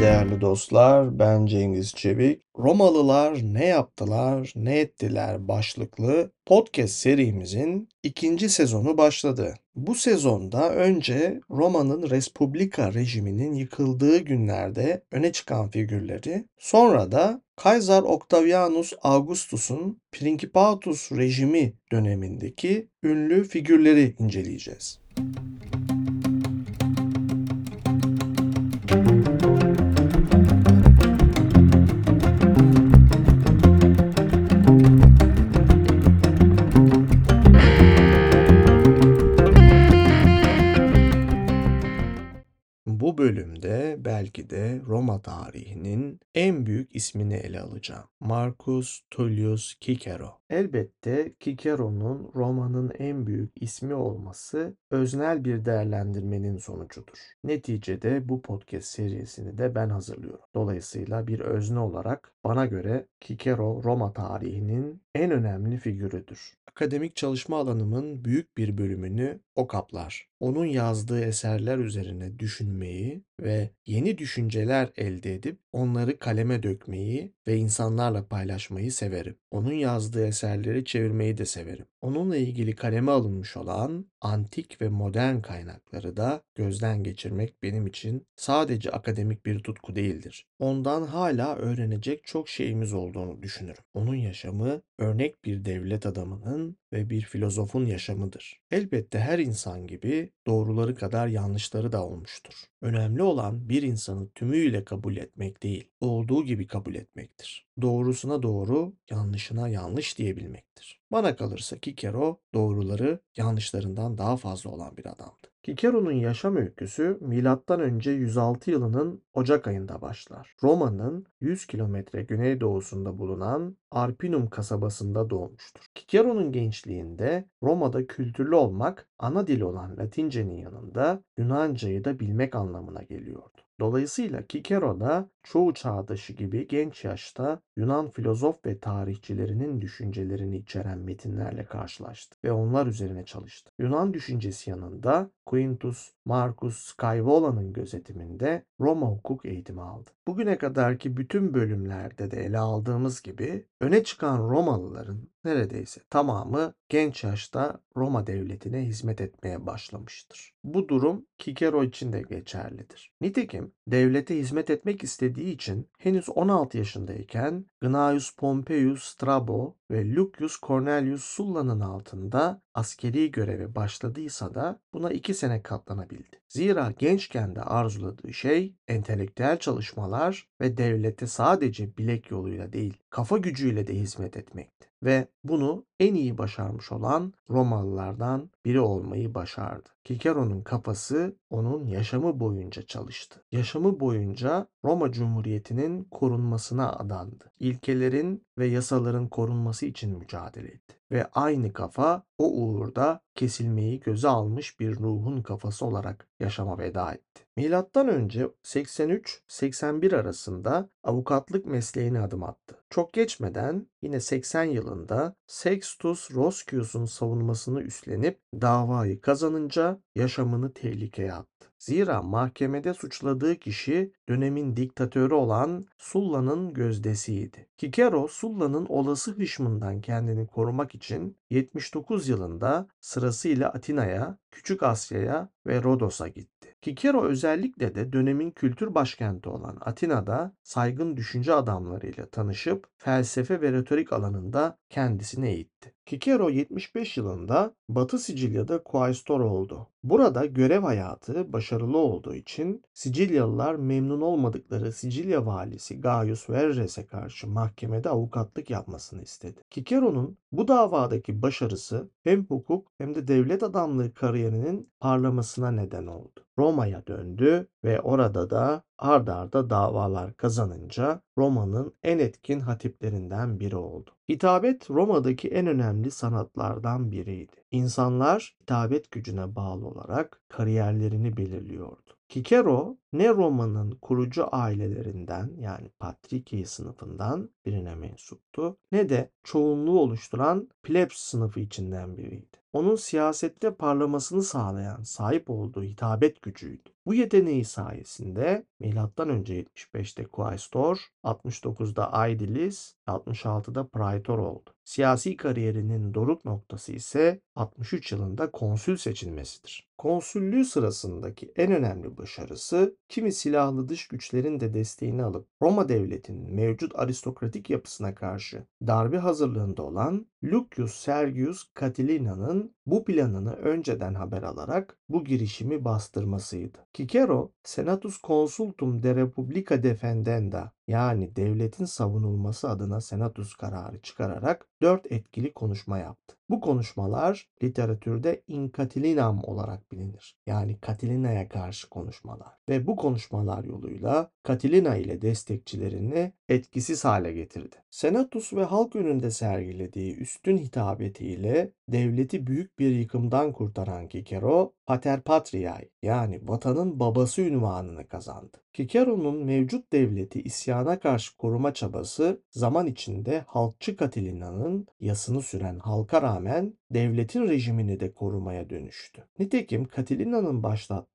Değerli dostlar, ben Cengiz Çevik. Romalılar ne yaptılar, ne ettiler başlıklı podcast serimizin ikinci sezonu başladı. Bu sezonda önce Roma'nın Respublika rejiminin yıkıldığı günlerde öne çıkan figürleri, sonra da Kaiser Octavianus Augustus'un Principatus rejimi dönemindeki ünlü figürleri inceleyeceğiz. Bu bölümde belki de Roma tarihinin en büyük ismini ele alacağım. Marcus Tullius Cicero. Elbette Cicero'nun Roma'nın en büyük ismi olması öznel bir değerlendirmenin sonucudur. Neticede bu podcast serisini de ben hazırlıyorum. Dolayısıyla bir özne olarak bana göre Cicero Roma tarihinin en önemli figürüdür. Akademik çalışma alanımın büyük bir bölümünü o kaplar. Onun yazdığı eserler üzerine düşünmeyi ve yeni düşünceler elde edip onları kaleme dökmeyi ve insanlarla paylaşmayı severim. Onun yazdığı eserleri çevirmeyi de severim. Onunla ilgili kaleme alınmış olan antik ve modern kaynakları da gözden geçirmek benim için sadece akademik bir tutku değildir. Ondan hala öğrenecek çok şeyimiz olduğunu düşünürüm. Onun yaşamı örnek bir devlet adamının ve bir filozofun yaşamıdır. Elbette her insan gibi doğruları kadar yanlışları da olmuştur. Önemli olan bir insanı tümüyle kabul etmek değil, olduğu gibi kabul etmektir. Doğrusuna doğru, yanlışına yanlış diyebilmektir. Bana kalırsa Kikero doğruları yanlışlarından daha fazla olan bir adamdı. Kikero'nun yaşam öyküsü önce 106 yılının Ocak ayında başlar. Roma'nın 100 kilometre güneydoğusunda bulunan Arpinum kasabasında doğmuştur. Kikero'nun gençliğinde Roma'da kültürlü olmak ana dil olan Latince'nin yanında Yunanca'yı da bilmek anlamına geliyordu. Dolayısıyla Kikero da çoğu çağdaşı gibi genç yaşta Yunan filozof ve tarihçilerinin düşüncelerini içeren metinlerle karşılaştı ve onlar üzerine çalıştı. Yunan düşüncesi yanında Quintus Marcus Scaevola'nın gözetiminde Roma hukuk eğitimi aldı. Bugüne kadarki bütün bölümlerde de ele aldığımız gibi öne çıkan Romalıların neredeyse tamamı genç yaşta Roma devletine hizmet etmeye başlamıştır. Bu durum Kikero için de geçerlidir. Nitekim devlete hizmet etmek istediği için henüz 16 yaşındayken Gnaeus Pompeius Strabo ve Lucius Cornelius Sulla'nın altında askeri göreve başladıysa da buna iki sene katlanabildi. Zira gençken de arzuladığı şey entelektüel çalışmalar ve devlete sadece bilek yoluyla değil kafa gücüyle de hizmet etmekti ve bunu en iyi başarmış olan Romalılardan biri olmayı başardı. Kikero'nun kafası onun yaşamı boyunca çalıştı. Yaşamı boyunca Roma Cumhuriyeti'nin korunmasına adandı. İlkelerin ve yasaların korunması için mücadele etti. Ve aynı kafa o uğurda kesilmeyi göze almış bir ruhun kafası olarak yaşama veda etti. Milattan önce 83-81 arasında avukatlık mesleğine adım attı. Çok geçmeden yine 80 yılında Sextus Roscius'un savunmasını üstlenip davayı kazanınca yaşamını tehlikeye attı. Zira mahkemede suçladığı kişi dönemin diktatörü olan Sulla'nın gözdesiydi. Kikero Sulla'nın olası hışmından kendini korumak için 79 yılında sırasıyla Atina'ya, Küçük Asya'ya ve Rodos'a gitti. Kikero özellikle de dönemin kültür başkenti olan Atina'da saygın düşünce adamlarıyla tanışıp felsefe ve retorik alanında kendisini eğitti. Kikero 75 yılında Batı Sicilya'da kuaystor oldu. Burada görev hayatı başarılı olduğu için Sicilyalılar memnun olmadıkları Sicilya valisi Gaius Verres'e karşı mahkemede avukatlık yapmasını istedi. Kikero'nun bu davadaki başarısı hem hukuk hem de devlet adamlığı kariyerinin parlamasına neden oldu. Roma'ya döndü ve orada da ard arda davalar kazanınca Roma'nın en etkin hatiplerinden biri oldu. Hitabet Roma'daki en önemli sanatlardan biriydi. İnsanlar hitabet gücüne bağlı olarak kariyerlerini belirliyordu. Kikero ne Roma'nın kurucu ailelerinden yani Patrikiae sınıfından birine mensuptu ne de çoğunluğu oluşturan plebs sınıfı içinden biriydi. Onun siyasette parlamasını sağlayan sahip olduğu hitabet gücüydü. Bu yeteneği sayesinde M.Ö. 75'te Quaestor, 69'da Aedilis, 66'da Praetor oldu. Siyasi kariyerinin doruk noktası ise 63 yılında konsül seçilmesidir. Konsüllüğü sırasındaki en önemli başarısı kimi silahlı dış güçlerin de desteğini alıp Roma devletinin mevcut aristokratik yapısına karşı darbe hazırlığında olan Lucius Sergius Catilina'nın bu planını önceden haber alarak bu girişimi bastırmasıydı. Cicero, Senatus Consultum de Republica Defendenda yani devletin savunulması adına senatus kararı çıkararak dört etkili konuşma yaptı. Bu konuşmalar literatürde inkatilinam olarak bilinir. Yani Katilina'ya karşı konuşmalar. Ve bu konuşmalar yoluyla Katilina ile destekçilerini etkisiz hale getirdi. Senatus ve halk önünde sergilediği üstün hitabetiyle devleti büyük bir yıkımdan kurtaran Kikero, Pater Patriae yani vatanın babası ünvanını kazandı. Kikero'nun mevcut devleti isyana karşı koruma çabası zaman içinde halkçı Katilina'nın yasını süren halka rağmen devletin rejimini de korumaya dönüştü. Nitekim Katilina'nın başlattığı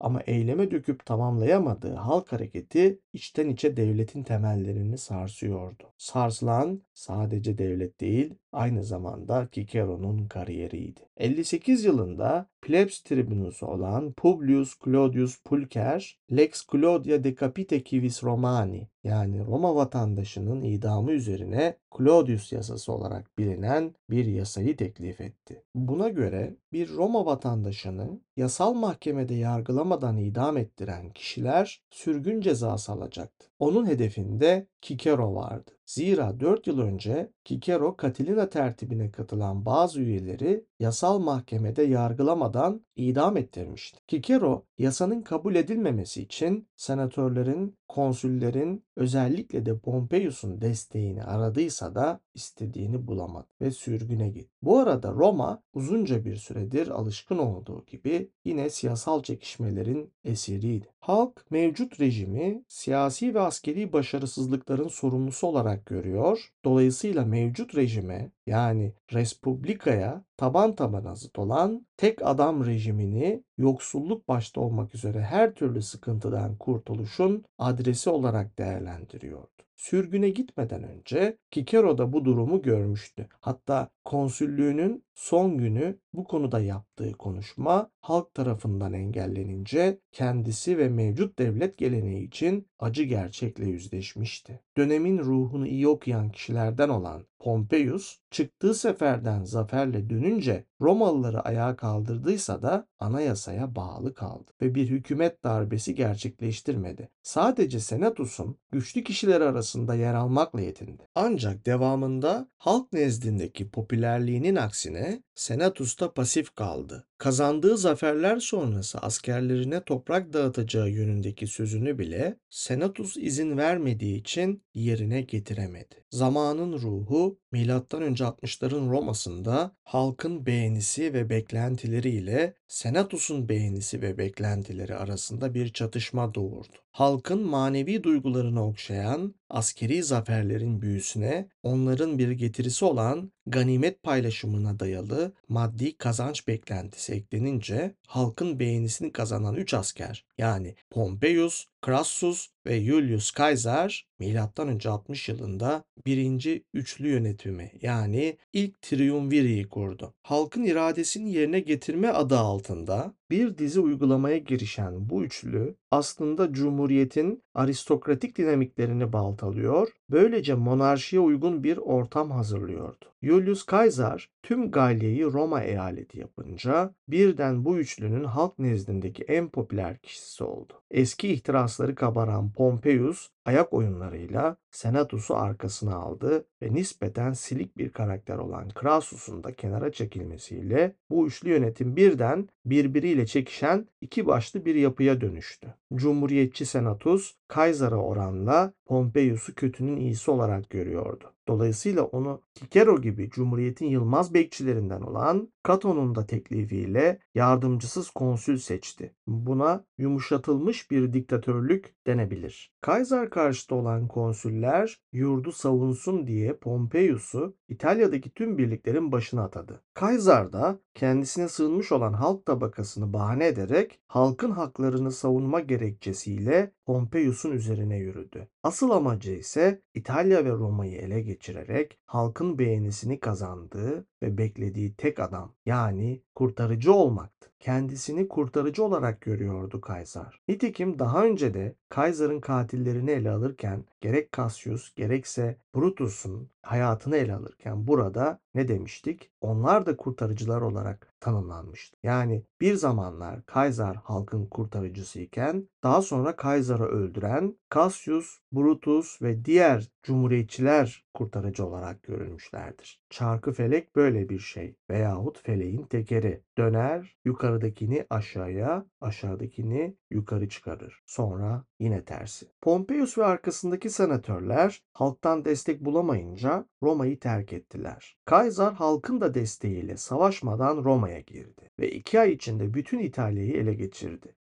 ama eyleme döküp tamamlayamadığı halk hareketi içten içe devletin temellerini sarsıyordu. Sarsılan sadece devlet değil, aynı zamanda Cikero'nun kariyeriydi. 58 yılında plebs tribunusu olan Publius Claudius Pulcher, Lex Claudia Decapite Civis Romani yani Roma vatandaşının idamı üzerine Claudius yasası olarak bilinen bir yasayı teklif etti. Buna göre bir Roma vatandaşını yasal mahkemede yargılamadan idam ettiren kişiler sürgün cezası alacaktı. Onun hedefinde Kikero vardı. Zira 4 yıl önce Kikero Katilina tertibine katılan bazı üyeleri yasal mahkemede yargılamadan idam ettirmişti. Kikero yasanın kabul edilmemesi için senatörlerin, konsüllerin özellikle de Pompeius'un desteğini aradıysa da istediğini bulamadı ve sürgüne gitti. Bu arada Roma uzunca bir süredir alışkın olduğu gibi yine siyasal çekişmelerin esiriydi. Halk mevcut rejimi siyasi ve askeri başarısızlıkların sorumlusu olarak görüyor. Dolayısıyla mevcut rejime yani Respublika'ya taban tabana zıt olan tek adam rejimini yoksulluk başta olmak üzere her türlü sıkıntıdan kurtuluşun adresi olarak değerlendiriyordu. Sürgüne gitmeden önce Kikero da bu durumu görmüştü. Hatta konsüllüğünün son günü bu konuda yaptığı konuşma halk tarafından engellenince kendisi ve mevcut devlet geleneği için acı gerçekle yüzleşmişti. Dönemin ruhunu iyi okuyan kişilerden olan Pompeius çıktığı seferden zaferle dönünce Romalıları ayağa kaldırdıysa da anayasaya bağlı kaldı ve bir hükümet darbesi gerçekleştirmedi. Sadece Senatus'un güçlü kişiler arasında yer almakla yetindi. Ancak devamında halk nezdindeki popülerliğinin aksine Senatus'ta pasif kaldı. Kazandığı zaferler sonrası askerlerine toprak dağıtacağı yönündeki sözünü bile Senatus izin vermediği için yerine getiremedi. Zamanın ruhu M.Ö. 60'ların Roma'sında halkın beğenisi ve beklentileriyle Senatus'un beğenisi ve beklentileri arasında bir çatışma doğurdu. Halkın manevi duygularını okşayan askeri zaferlerin büyüsüne onların bir getirisi olan ganimet paylaşımına dayalı maddi kazanç beklentisi eklenince halkın beğenisini kazanan 3 asker yani Pompeius, Crassus ve Julius Caesar M.Ö. 60 yılında birinci üçlü yönetimi yani ilk triumviriyi kurdu. Halkın iradesini yerine getirme adı altında bir dizi uygulamaya girişen bu üçlü aslında Cumhuriyet'in aristokratik dinamiklerini baltalıyor, böylece monarşiye uygun bir ortam hazırlıyordu. Julius Caesar tüm Galya'yı Roma eyaleti yapınca birden bu üçlünün halk nezdindeki en popüler kişisi oldu. Eski ihtirasları kabaran Pompeius ayak oyunlarıyla Senatus'u arkasına aldı ve nispeten silik bir karakter olan Crassus'un da kenara çekilmesiyle bu üçlü yönetim birden birbiriyle çekişen iki başlı bir yapıya dönüştü. Cumhuriyetçi Senatus, Kaysar'a oranla Pompeius'u kötünün iyisi olarak görüyordu. Dolayısıyla onu Cicero gibi Cumhuriyet'in yılmaz bekçilerinden olan Cato'nun da teklifiyle yardımcısız konsül seçti. Buna yumuşatılmış bir diktatörlük denebilir. Kaiser karşıtı olan konsüller yurdu savunsun diye Pompeius'u İtalya'daki tüm birliklerin başına atadı. Kaiser da kendisine sığınmış olan halk tabakasını bahane ederek halkın haklarını savunma gerekçesiyle Pompeius'un üzerine yürüdü. Asıl amacı ise İtalya ve Roma'yı ele geçirerek halkın beğenisini kazandığı ve beklediği tek adam yani kurtarıcı olmaktı. Kendisini kurtarıcı olarak görüyordu Kaysar. Nitekim daha önce de Kaysar'ın katillerini ele alırken gerek Cassius gerekse Brutus'un hayatını ele alırken burada ne demiştik? Onlar da kurtarıcılar olarak tanımlanmıştı. Yani bir zamanlar Kaysar halkın kurtarıcısıyken daha sonra Kaysar'ı öldüren Cassius, Brutus ve diğer cumhuriyetçiler kurtarıcı olarak görülmüşlerdir. Çarkı felek böyle bir şey veyahut feleğin tekeri döner yukarıdakini aşağıya aşağıdakini yukarı çıkarır. Sonra yine tersi. Pompeius ve arkasındaki senatörler halktan destek bulamayınca Roma'yı terk ettiler. Kaysar halkın da desteğiyle savaşmadan Roma'ya girdi ve iki ay içinde bütün İtalya'yı ele geçirdi.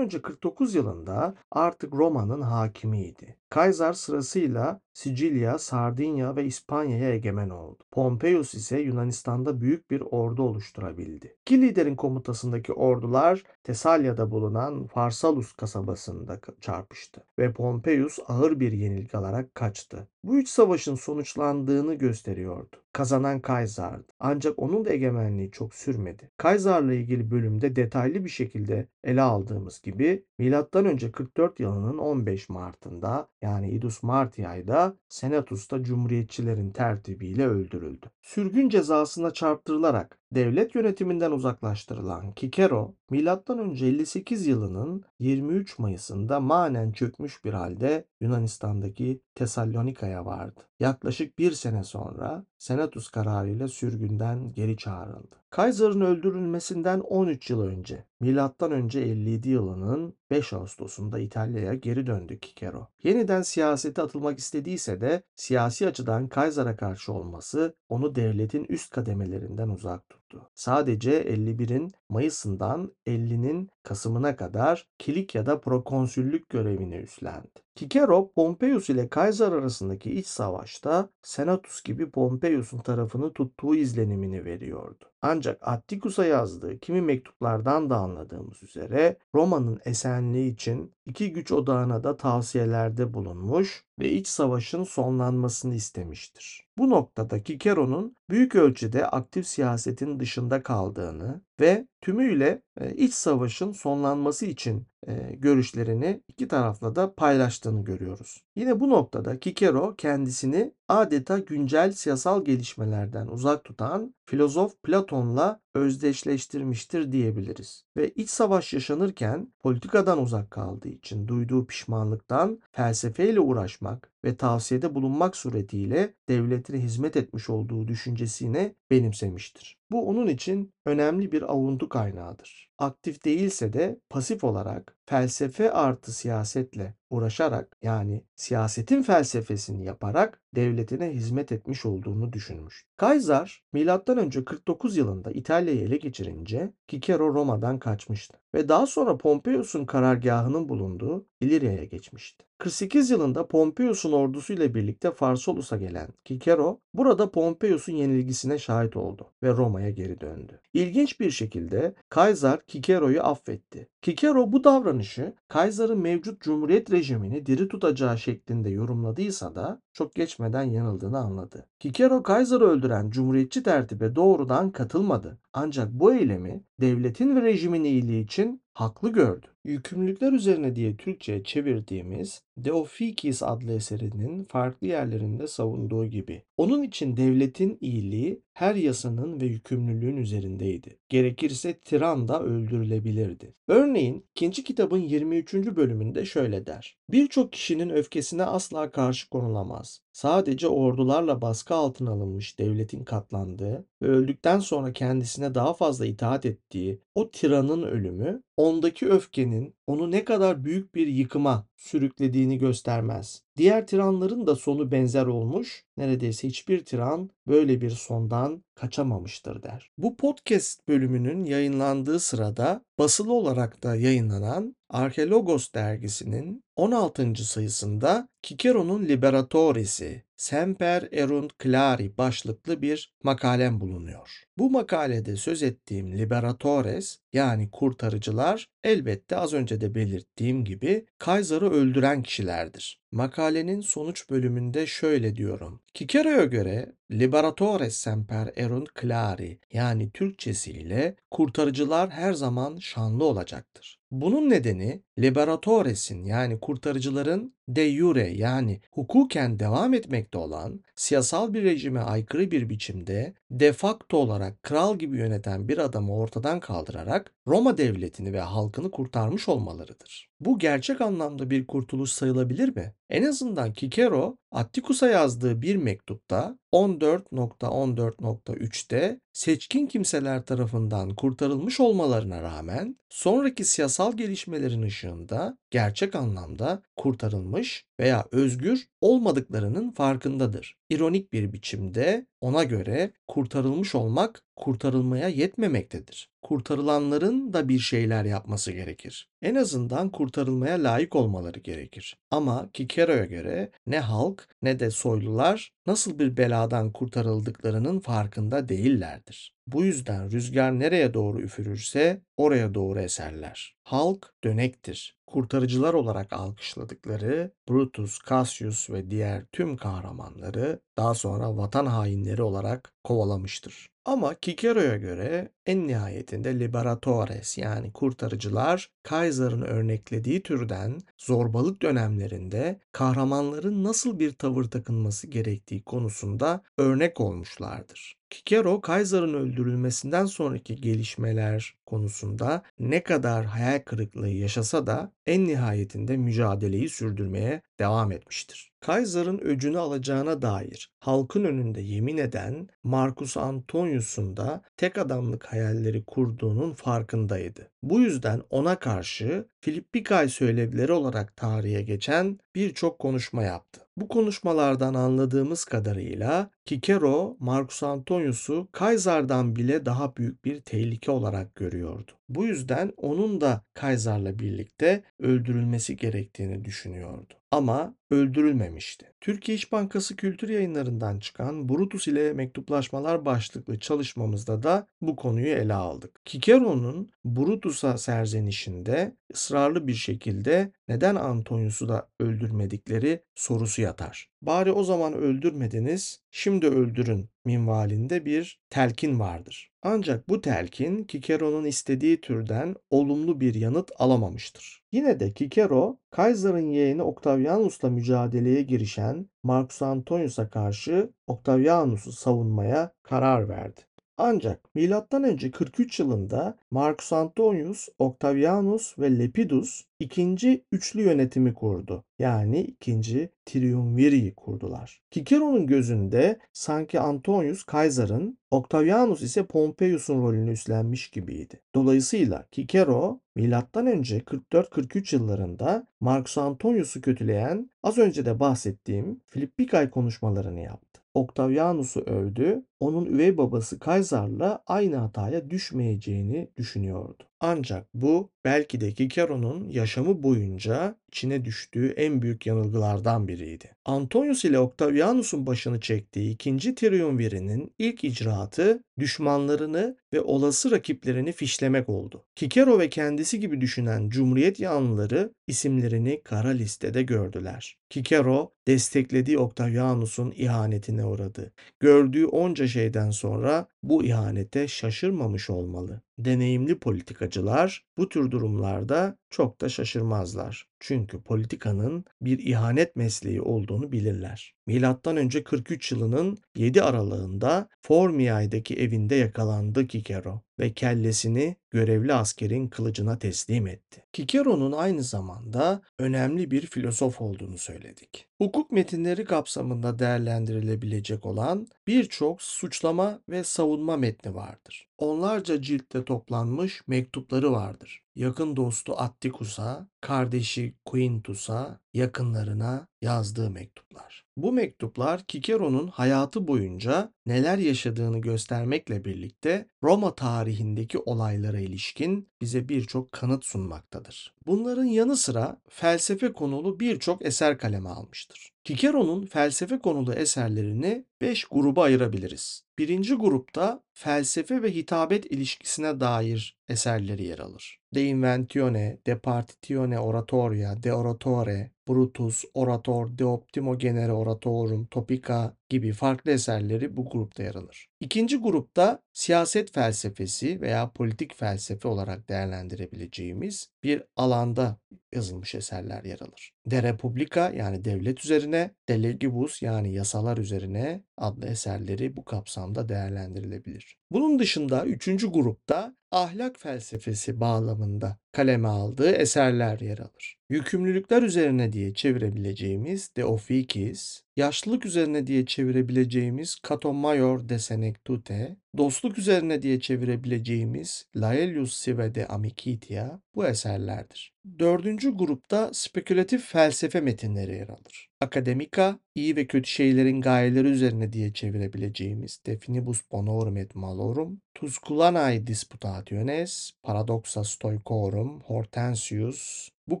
Önce 49 yılında artık Roma'nın hakimiydi. Kaysar sırasıyla Sicilya, Sardinya ve İspanya'ya egemen oldu. Pompeius ise Yunanistan'da büyük bir ordu oluşturabildi. İki liderin komutasındaki ordular Tesalya'da bulunan Farsalus kasabasında çarpıştı ve Pompeius ağır bir yenilgi alarak kaçtı. Bu üç savaşın sonuçlandığını gösteriyordu. Kazanan Kaysar'dı. Ancak onun da egemenliği çok sürmedi. Kaysar'la ilgili bölümde detaylı bir şekilde ele aldığımız gibi M.Ö. 44 yılının 15 Mart'ında yani Idus Martiay'da Senatus'ta Cumhuriyetçilerin tertibiyle öldürüldü. Sürgün cezasına çarptırılarak devlet yönetiminden uzaklaştırılan Kikero, M.Ö. 58 yılının 23 Mayıs'ında manen çökmüş bir halde Yunanistan'daki Tesalonika'ya vardı. Yaklaşık bir sene sonra Senatus kararıyla sürgünden geri çağrıldı. Kaiser'ın öldürülmesinden 13 yıl önce, milattan önce 57 yılının 5 Ağustos'unda İtalya'ya geri döndü Kikero. Yeniden siyasete atılmak istediyse de siyasi açıdan Kaiser'a karşı olması onu devletin üst kademelerinden uzak tuttu. Sadece 51'in Mayıs'ından 50'nin Kasım'ına kadar Kilikya'da prokonsüllük görevini üstlendi. Kikero, Pompeius ile Kaiser arasındaki iç savaşta Senatus gibi Pompeius'un tarafını tuttuğu izlenimini veriyordu. Ancak Atticus'a yazdığı kimi mektuplardan da anladığımız üzere Roma'nın esenliği için iki güç odağına da tavsiyelerde bulunmuş ve iç savaşın sonlanmasını istemiştir. Bu noktada Kikero'nun büyük ölçüde aktif siyasetin dışında kaldığını ve tümüyle e, iç savaşın sonlanması için e, görüşlerini iki tarafla da paylaştığını görüyoruz. Yine bu noktada Kikero kendisini adeta güncel siyasal gelişmelerden uzak tutan filozof Platon'la özdeşleştirmiştir diyebiliriz. Ve iç savaş yaşanırken politikadan uzak kaldığı için duyduğu pişmanlıktan felsefeyle uğraşmak ve tavsiyede bulunmak suretiyle devletine hizmet etmiş olduğu düşüncesini benimsemiştir. Bu onun için önemli bir avuntu kaynağıdır. Aktif değilse de pasif olarak felsefe artı siyasetle uğraşarak yani siyasetin felsefesini yaparak devletine hizmet etmiş olduğunu düşünmüş. Kaiser M.Ö. 49 yılında İtalya'yı ele geçirince Kikero Roma'dan kaçmıştı ve daha sonra Pompeius'un karargahının bulunduğu İlirya'ya geçmişti. 48 yılında Pompeius'un ordusuyla birlikte Farsalus'a gelen Kikero burada Pompeius'un yenilgisine şahit oldu ve Roma'ya geri döndü. İlginç bir şekilde Kaiser Kikero'yu affetti. Kikero bu davranışı Kaiser'ın mevcut cumhuriyet rejimini diri tutacağı şeklinde yorumladıysa da çok geçmeden yanıldığını anladı. Kikero Kaiser'ı öldüren cumhuriyetçi tertibe doğrudan katılmadı. Ancak bu eylemi devletin ve rejimin iyiliği için haklı gördü. Yükümlülükler üzerine diye Türkçe'ye çevirdiğimiz De Officiis adlı eserinin farklı yerlerinde savunduğu gibi. Onun için devletin iyiliği her yasanın ve yükümlülüğün üzerindeydi. Gerekirse tiran da öldürülebilirdi. Örneğin ikinci kitabın 23. bölümünde şöyle der. Birçok kişinin öfkesine asla karşı konulamaz. Sadece ordularla baskı altına alınmış devletin katlandığı ve öldükten sonra kendisine daha fazla itaat ettiği o tiranın ölümü ondaki öfkenin onu ne kadar büyük bir yıkıma sürüklediğini göstermez. Diğer tiranların da sonu benzer olmuş, neredeyse hiçbir tiran böyle bir sondan kaçamamıştır der. Bu podcast bölümünün yayınlandığı sırada basılı olarak da yayınlanan Arkeologos dergisinin 16. sayısında Cicero'nun Liberatoresi Semper erunt clari başlıklı bir makalem bulunuyor. Bu makalede söz ettiğim Liberatores yani kurtarıcılar elbette az önce de belirttiğim gibi Kaiser'ı öldüren kişilerdir. Makalenin sonuç bölümünde şöyle diyorum. Cicero'ya göre Liberatores semper erunt clari yani Türkçesiyle kurtarıcılar her zaman şanlı olacaktır. Bunun nedeni Liberatores'in yani kurtarıcıların de jure yani hukuken devam etmekte olan siyasal bir rejime aykırı bir biçimde de facto olarak kral gibi yöneten bir adamı ortadan kaldırarak Roma devletini ve halkını kurtarmış olmalarıdır. Bu gerçek anlamda bir kurtuluş sayılabilir mi? En azından Cicero Atticus'a yazdığı bir mektupta 14.14.3'te seçkin kimseler tarafından kurtarılmış olmalarına rağmen sonraki siyasal gelişmelerin ışığında gerçek anlamda kurtarılmış veya özgür olmadıklarının farkındadır. İronik bir biçimde ona göre kurtarılmış olmak kurtarılmaya yetmemektedir. Kurtarılanların da bir şeyler yapması gerekir. En azından kurtarılmaya layık olmaları gerekir. Ama Cicero'ya göre ne halk ne de soylular nasıl bir beladan kurtarıldıklarının farkında değillerdir. Bu yüzden rüzgar nereye doğru üfürürse oraya doğru eserler. Halk dönektir. Kurtarıcılar olarak alkışladıkları Brutus, Cassius ve diğer tüm kahramanları daha sonra vatan hainleri olarak kovalamıştır. Ama Cicero'ya göre en nihayetinde liberatores yani kurtarıcılar Kaiser'ın örneklediği türden zorbalık dönemlerinde kahramanların nasıl bir tavır takınması gerektiği konusunda örnek olmuşlardır. Cicero, Kaiser'ın öldürülmesinden sonraki gelişmeler konusunda ne kadar hayal kırıklığı yaşasa da en nihayetinde mücadeleyi sürdürmeye devam etmiştir. Kaiser'ın öcünü alacağına dair halkın önünde yemin eden Marcus Antonius'un da tek adamlık hayalleri kurduğunun farkındaydı. Bu yüzden ona karşı Filippikay söylevleri olarak tarihe geçen birçok konuşma yaptı. Bu konuşmalardan anladığımız kadarıyla Cicero, Marcus Antonius'u Kaysar'dan bile daha büyük bir tehlike olarak görüyordu. Bu yüzden onun da Kaysar'la birlikte öldürülmesi gerektiğini düşünüyordu. Ama öldürülmemişti. Türkiye İş Bankası Kültür Yayınlarından çıkan Brutus ile Mektuplaşmalar başlıklı çalışmamızda da bu konuyu ele aldık. Cicero'nun Brutus'a serzenişinde ısrarlı bir şekilde neden Antonius'u da öldürmedikleri sorusu yatar. Bari o zaman öldürmediniz, şimdi öldürün minvalinde bir telkin vardır. Ancak bu telkin Cicero'nun istediği türden olumlu bir yanıt alamamıştır. Yine de Cicero, Kaiser'ın yeğeni Octavianus'la mücadeleye girişen Marcus Antonius'a karşı Octavianus'u savunmaya karar verdi. Ancak M.Ö. 43 yılında Marcus Antonius, Octavianus ve Lepidus ikinci üçlü yönetimi kurdu. Yani ikinci Triumvir'i kurdular. Cicero'nun gözünde sanki Antonius Kaysar'ın, Octavianus ise Pompeius'un rolünü üstlenmiş gibiydi. Dolayısıyla Cicero M.Ö. 44-43 yıllarında Marcus Antonius'u kötüleyen az önce de bahsettiğim Filippikay konuşmalarını yaptı. Octavianus'u övdü, onun üvey babası Kaysar'la aynı hataya düşmeyeceğini düşünüyordu. Ancak bu belki de Cicero'nun yaşamı boyunca içine düştüğü en büyük yanılgılardan biriydi. Antonius ile Octavianus'un başını çektiği ikinci Triumvir'inin ilk icraatı düşmanlarını ve olası rakiplerini fişlemek oldu. Cicero ve kendisi gibi düşünen Cumhuriyet yanlıları isimlerini kara listede gördüler. Cicero desteklediği Octavianus'un ihanetine uğradı. Gördüğü onca şeyden sonra bu ihanete şaşırmamış olmalı. Deneyimli politikacılar bu tür durumlarda çok da şaşırmazlar. Çünkü politikanın bir ihanet mesleği olduğunu bilirler. Milattan önce 43 yılının 7 aralığında Formiae'deki evinde yakalandı Kikero ve kellesini görevli askerin kılıcına teslim etti. Kikero'nun aynı zamanda önemli bir filozof olduğunu söyledik. Hukuk metinleri kapsamında değerlendirilebilecek olan birçok suçlama ve savunma metni vardır. Onlarca ciltte toplanmış mektupları vardır. Yakın dostu Attikus'a, kardeşi Quintus'a, yakınlarına yazdığı mektuplar. Bu mektuplar Kikero'nun hayatı boyunca neler yaşadığını göstermekle birlikte Roma tarihindeki olaylara ilişkin bize birçok kanıt sunmaktadır. Bunların yanı sıra felsefe konulu birçok eser kaleme almıştır. Kikero'nun felsefe konulu eserlerini 5 gruba ayırabiliriz. Birinci grupta felsefe ve hitabet ilişkisine dair eserleri yer alır. De Inventione, De Partitione Oratoria, De Oratore, Brutus, Orator, De Optimo Genere Oratorum, Topica gibi farklı eserleri bu grupta yer alır. İkinci grupta siyaset felsefesi veya politik felsefe olarak değerlendirebileceğimiz bir alanda yazılmış eserler yer alır. De Republica yani devlet üzerine, De Legibus yani yasalar üzerine adlı eserleri bu kapsamda değerlendirilebilir. Bunun dışında üçüncü grupta ahlak felsefesi bağlamında kaleme aldığı eserler yer alır. Yükümlülükler üzerine diye çevirebileceğimiz De Officis, yaşlılık üzerine diye çevirebileceğimiz Cato Major de Senectute, dostluk üzerine diye çevirebileceğimiz Laelius Sive de Amicitia bu eserlerdir. Dördüncü grupta spekülatif felsefe metinleri yer alır. Akademika, iyi ve kötü şeylerin gayeleri üzerine diye çevirebileceğimiz De Finibus Bonorum et Malorum, Tusculanae Disputationes, Paradoxa Stoicorum, Hortensius, bu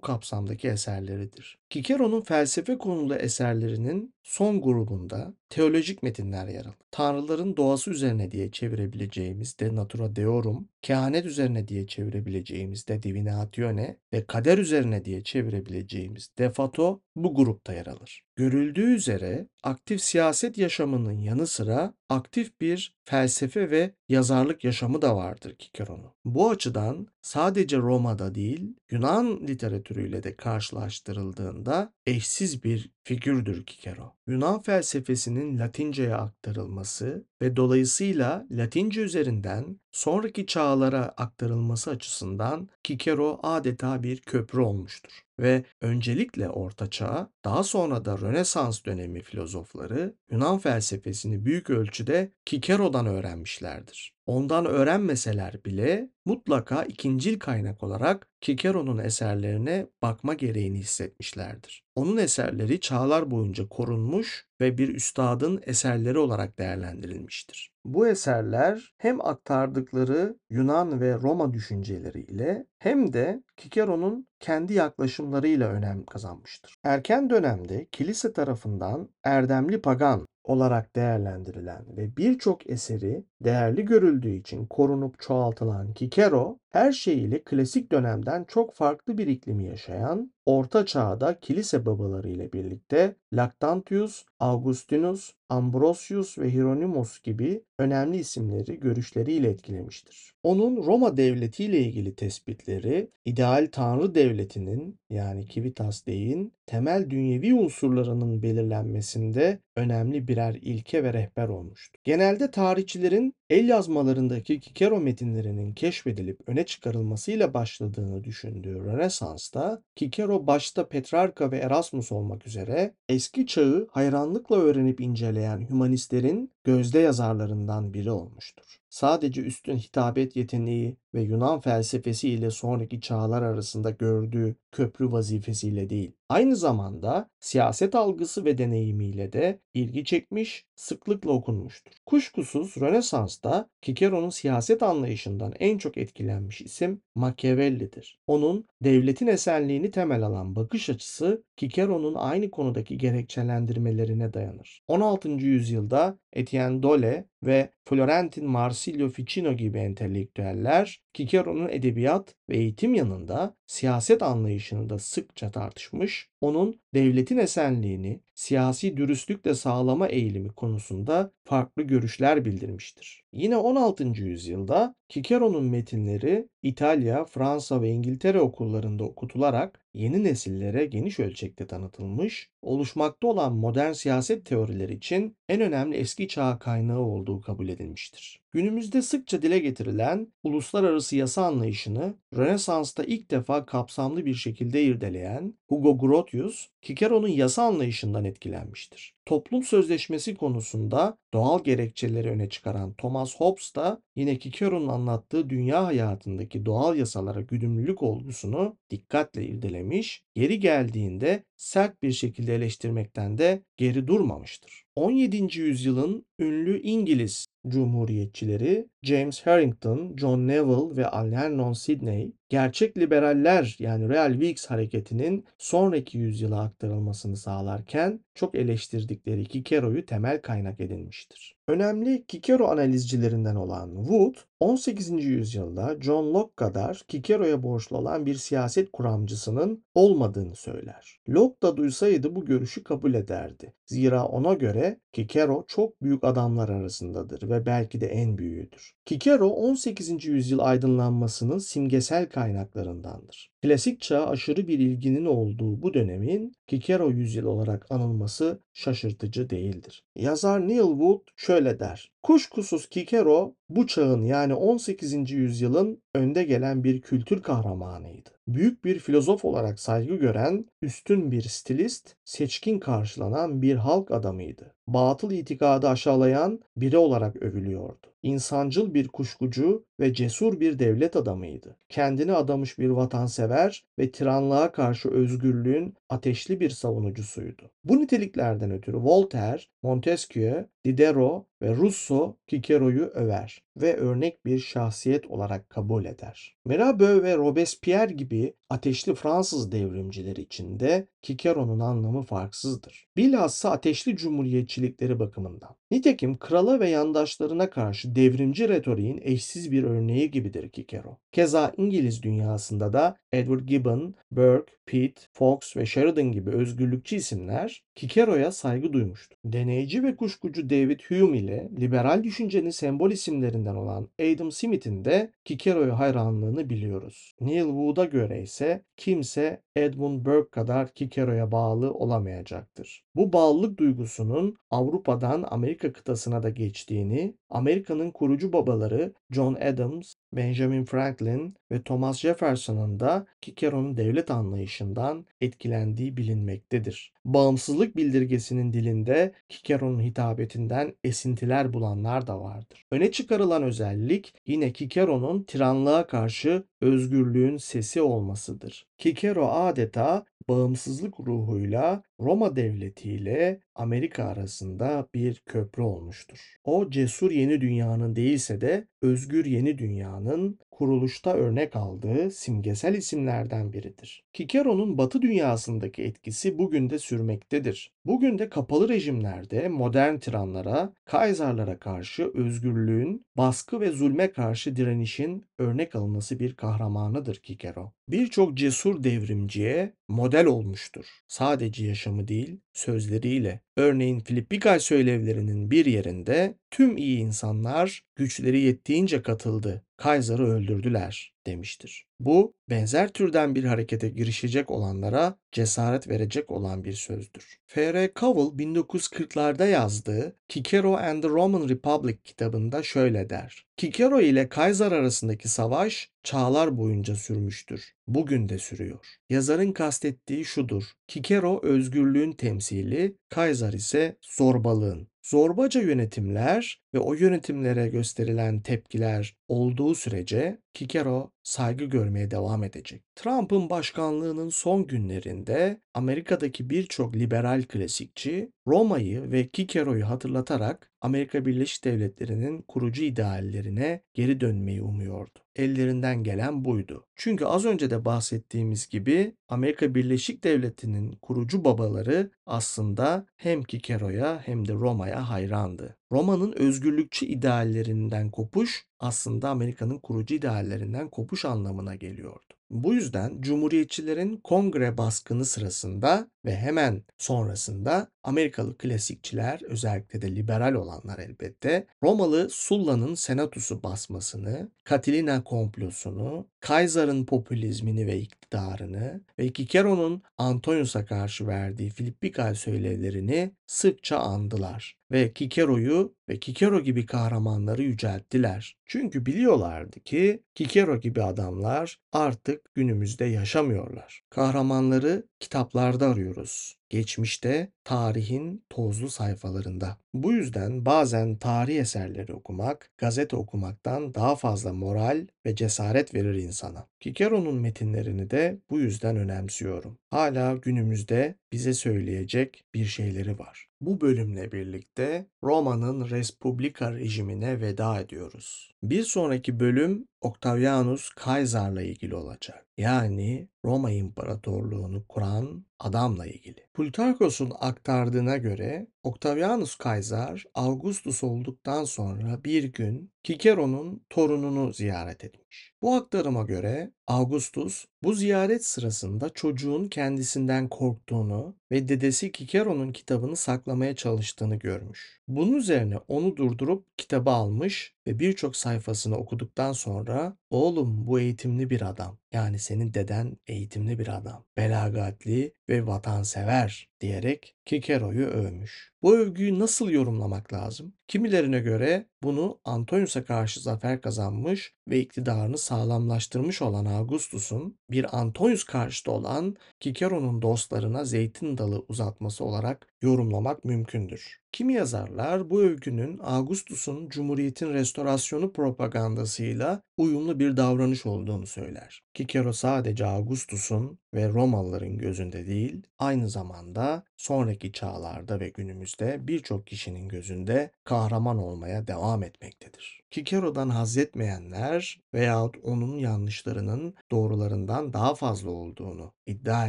kapsamdaki eserleridir. Kicero'nun felsefe konulu eserlerinin son grubunda teolojik metinler yer alır. Tanrıların doğası üzerine diye çevirebileceğimiz De Natura Deorum, kehanet üzerine diye çevirebileceğimiz De Divinatione ve kader üzerine diye çevirebileceğimiz De Fato bu grupta yer alır. Görüldüğü üzere aktif siyaset yaşamının yanı sıra aktif bir felsefe ve yazarlık yaşamı da vardır Kicero'nun. Bu açıdan sadece Roma'da değil Yunan literatürüyle de karşılaştırıldığında eşsiz bir figürdür Kikero. Yunan felsefesinin Latince'ye aktarılması ve dolayısıyla Latince üzerinden sonraki çağlara aktarılması açısından Kikero adeta bir köprü olmuştur ve öncelikle Orta Çağ, daha sonra da Rönesans dönemi filozofları Yunan felsefesini büyük ölçüde Kikero'dan öğrenmişlerdir. Ondan öğrenmeseler bile mutlaka ikincil kaynak olarak Kikero'nun eserlerine bakma gereğini hissetmişlerdir. Onun eserleri çağlar boyunca korunmuş ve bir üstadın eserleri olarak değerlendirilmiştir. Bu eserler hem aktardıkları Yunan ve Roma düşünceleriyle hem de Kikero'nun kendi yaklaşımlarıyla önem kazanmıştır. Erken dönemde kilise tarafından erdemli pagan olarak değerlendirilen ve birçok eseri değerli görüldüğü için korunup çoğaltılan Kikero, her şeyiyle klasik dönemden çok farklı bir iklimi yaşayan, Orta Çağ'da kilise babaları ile birlikte Lactantius, Augustinus, Ambrosius ve Hieronymus gibi önemli isimleri görüşleriyle etkilemiştir. Onun Roma devleti ile ilgili tespitleri ideal tanrı devletinin yani Civitas Dei'nin temel dünyevi unsurlarının belirlenmesinde önemli birer ilke ve rehber olmuştur. Genelde tarihçilerin el yazmalarındaki Kikero metinlerinin keşfedilip öne çıkarılmasıyla başladığını düşündüğü Rönesans'ta Kikero başta Petrarka ve Erasmus olmak üzere eski çağı hayranlıkla öğrenip inceleyen hümanistlerin gözde yazarlarından biri olmuştur. Sadece üstün hitabet yeteneği ve Yunan felsefesi ile sonraki çağlar arasında gördüğü köprü vazifesiyle değil, aynı zamanda siyaset algısı ve deneyimiyle de ilgi çekmiş, sıklıkla okunmuştur. Kuşkusuz Rönesans'ta Cicero'nun siyaset anlayışından en çok etkilenmiş isim Machiavelli'dir. Onun devletin esenliğini temel alan bakış açısı Cicero'nun aynı konudaki gerekçelendirmelerine dayanır. 16. yüzyılda Etienne Dole ve Florentin Marsilio Ficino gibi entelektüeller Cicero'nun edebiyat ve eğitim yanında siyaset anlayışını da sıkça tartışmış, onun devletin esenliğini siyasi dürüstlükle sağlama eğilimi konusunda farklı görüşler bildirmiştir. Yine 16. yüzyılda Cicero'nun metinleri İtalya, Fransa ve İngiltere okullarında okutularak yeni nesillere geniş ölçekte tanıtılmış, oluşmakta olan modern siyaset teorileri için en önemli eski çağ kaynağı olduğu kabul edilmiştir. Günümüzde sıkça dile getirilen uluslararası yasa anlayışını Rönesans'ta ilk defa kapsamlı bir şekilde irdeleyen Hugo Grotius, Cicero'nun yasa anlayışından etkilenmiştir. Toplum sözleşmesi konusunda doğal gerekçeleri öne çıkaran Thomas Hobbes da yine Cicero'nun anlattığı dünya hayatındaki doğal yasalara güdümlülük olgusunu dikkatle irdelemiş, yeri geldiğinde sert bir şekilde eleştirmekten de geri durmamıştır. 17. yüzyılın ünlü İngiliz Cumhuriyetçileri James Harrington, John Neville ve Algernon Sidney, gerçek liberaller yani Real Whigs hareketinin sonraki yüzyıla aktarılmasını sağlarken çok eleştirdikleri Cicero'yu temel kaynak edinmiştir. Önemli Cicero analizcilerinden olan Wood, 18. yüzyılda John Locke kadar Cicero'ya borçlu olan bir siyaset kuramcısının olmadığını söyler. Locke da duysaydı bu görüşü kabul ederdi. Zira ona göre Cicero çok büyük adamlar arasındadır ve belki de en büyüğüdür. Cicero 18. yüzyıl aydınlanmasının simgesel kaynaklarındandır. Klasik çağa aşırı bir ilginin olduğu bu dönemin Cicero yüzyıl olarak anılması şaşırtıcı değildir. Yazar Neil Wood şöyle der. Kuşkusuz Cicero bu çağın yani 18. yüzyılın önde gelen bir kültür kahramanıydı. Büyük bir filozof olarak saygı gören, üstün bir stilist, seçkin karşılanan bir halk adamıydı. Batıl itikadı aşağılayan biri olarak övülüyordu. İnsancıl bir kuşkucu ve cesur bir devlet adamıydı. Kendini adamış bir vatansever ve tiranlığa karşı özgürlüğün ateşli bir savunucusuydu. Bu niteliklerden ötürü Voltaire, Montesquieu, Diderot ve Rousseau Cicero'yu över ve örnek bir şahsiyet olarak kabul eder. Mirabeau ve Robespierre gibi ateşli Fransız devrimcileri için de Cicero'nun anlamı farksızdır. Bilhassa ateşli cumhuriyetçilikleri bakımından. Nitekim krala ve yandaşlarına karşı devrimci retoriğin eşsiz bir örneği gibidir Cicero. Keza İngiliz dünyasında da Edward Gibbon, Burke, Pitt, Fox ve Sheridan gibi özgürlükçü isimler Cicero'ya saygı duymuştur. Deneyci ve kuşkucu David Hume ile liberal düşüncenin sembol isimlerinden olan Adam Smith'in de Cicero'ya hayranlığını biliyoruz. Neil Wood'a göre ise kimse Edmund Burke kadar Cicero'ya bağlı olamayacaktır. Bu bağlılık duygusunun Avrupa'dan Amerika kıtasına da geçtiğini, Amerika'nın kurucu babaları John Adams, Benjamin Franklin ve Thomas Jefferson'ın da Cicero'nun devlet anlayışından etkilendiği bilinmektedir. Bağımsızlık bildirgesinin dilinde Cicero'nun hitabetinden esintiler bulanlar da vardır. Öne çıkarılan özellik yine Cicero'nun tiranlığa karşı özgürlüğün sesi olmasıdır. Cicero adeta bağımsızlık ruhuyla Roma devleti ile Amerika arasında bir köprü olmuştur. O cesur yeni dünyanın değilse de özgür yeni dünyanın kuruluşta örnek aldığı simgesel isimlerden biridir. Cicero'nun Batı dünyasındaki etkisi bugün de sürmektedir. Bugün de kapalı rejimlerde modern tiranlara, Kaiserlara karşı özgürlüğün, baskı ve zulme karşı direnişin örnek alınması bir kahramanıdır Cicero. Birçok cesur devrimciye model olmuştur. Sadece yaşamı değil, sözleriyle. Örneğin Filipikal söylevlerinin bir yerinde tüm iyi insanlar güçleri yettiğince katıldı. Kaiser'ı öldürdüler demiştir. Bu benzer türden bir harekete girişecek olanlara cesaret verecek olan bir sözdür. F.R. Cowell 1940'larda yazdığı Cicero and the Roman Republic kitabında şöyle der. Cicero ile Kaiser arasındaki savaş çağlar boyunca sürmüştür. Bugün de sürüyor. Yazarın kastettiği şudur. Cicero özgürlüğün temsili, Kaiser ise zorbalığın. Zorbaca yönetimler ve o yönetimlere gösterilen tepkiler olduğu sürece Cicero saygı görmeye devam edecek. Trump'ın başkanlığının son günlerinde Amerika'daki birçok liberal klasikçi Roma'yı ve Cicero'yu hatırlatarak Amerika Birleşik Devletleri'nin kurucu ideallerine geri dönmeyi umuyordu. Ellerinden gelen buydu. Çünkü az önce de bahsettiğimiz gibi Amerika Birleşik Devleti'nin kurucu babaları aslında hem Cicero'ya hem de Roma'ya hayrandı. Roma'nın özgürlükçü ideallerinden kopuş aslında Amerika'nın kurucu ideallerinden kopuş anlamına geliyordu. Bu yüzden Cumhuriyetçilerin kongre baskını sırasında ve hemen sonrasında Amerikalı klasikçiler özellikle de liberal olanlar elbette Romalı Sulla'nın senatosu basmasını, Catilina komplosunu, Kaysar'ın popülizmini ve iktidarını ve Cicero'nun Antonius'a karşı verdiği Filippikal söylevlerini sıkça andılar ve Cicero'yu ve Cicero gibi kahramanları yücelttiler. Çünkü biliyorlardı ki Cicero gibi adamlar artık günümüzde yaşamıyorlar. Kahramanları kitaplarda arıyoruz. Geçmişte tarihin tozlu sayfalarında. Bu yüzden bazen tarih eserleri okumak, gazete okumaktan daha fazla moral ve cesaret verir insana. Cicero'nun metinlerini de bu yüzden önemsiyorum. Hala günümüzde bize söyleyecek bir şeyleri var. Bu bölümle birlikte Roma'nın Respublika rejimine veda ediyoruz. Bir sonraki bölüm Octavianus Kaysar'la ilgili olacak. Yani Roma İmparatorluğunu kuran adamla ilgili. Plutarkos'un aktardığına göre Octavianus Kaysar Augustus olduktan sonra bir gün Cicero'nun torununu ziyaret etmiş. Bu aktarıma göre Augustus bu ziyaret sırasında çocuğun kendisinden korktuğunu ve dedesi Cicero'nun kitabını saklamaya çalıştığını görmüş. Bunun üzerine onu durdurup kitabı almış ve birçok sayfasını okuduktan sonra oğlum bu eğitimli bir adam. Yani senin deden eğitimli bir adam. Belagatli ve vatansever diyerek Cicero'yu övmüş. Bu övgüyü nasıl yorumlamak lazım? Kimilerine göre bunu Antonius'a karşı zafer kazanmış ve iktidarını sağlamlaştırmış olan Augustus'un bir Antonius karşıtı olan Cicero'nun dostlarına zeytin dalı uzatması olarak yorumlamak mümkündür. Kimi yazarlar bu övgünün Augustus'un Cumhuriyet'in restorasyonu propagandasıyla uyumlu bir davranış olduğunu söyler. Cicero sadece Augustus'un ve Romalıların gözünde değil, aynı zamanda sonraki çağlarda ve günümüzde birçok kişinin gözünde kahraman olmaya devam etmektedir. Cicero'dan haz etmeyenler veyahut onun yanlışlarının doğrularından daha fazla olduğunu iddia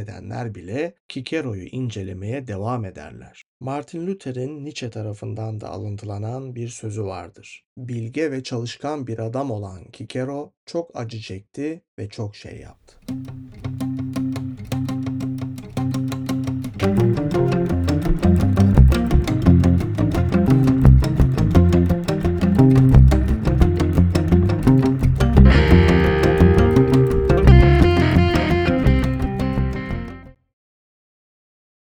edenler bile Cicero'yu incelemeye devam ederler. Martin Luther'in Nietzsche tarafından da alıntılanan bir sözü vardır. Bilge ve çalışkan bir adam olan Cicero çok acı çekti ve çok şey yaptı.